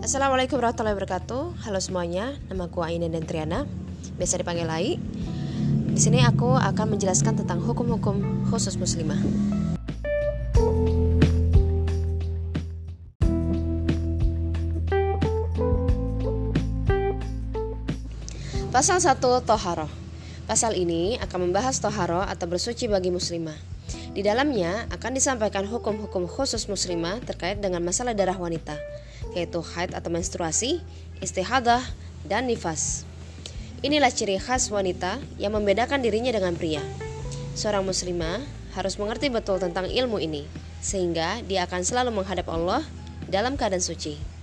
Assalamualaikum warahmatullahi wabarakatuh. Halo semuanya, nama aku Aina dan Triana, biasa dipanggil Ai. Di sini aku akan menjelaskan tentang hukum-hukum khusus muslimah. Pasal 1 Toharo Pasal ini akan membahas toharo atau bersuci bagi muslimah. Di dalamnya akan disampaikan hukum-hukum khusus muslimah terkait dengan masalah darah wanita, yaitu haid atau menstruasi, istihadah, dan nifas. Inilah ciri khas wanita yang membedakan dirinya dengan pria. Seorang muslimah harus mengerti betul tentang ilmu ini, sehingga dia akan selalu menghadap Allah dalam keadaan suci.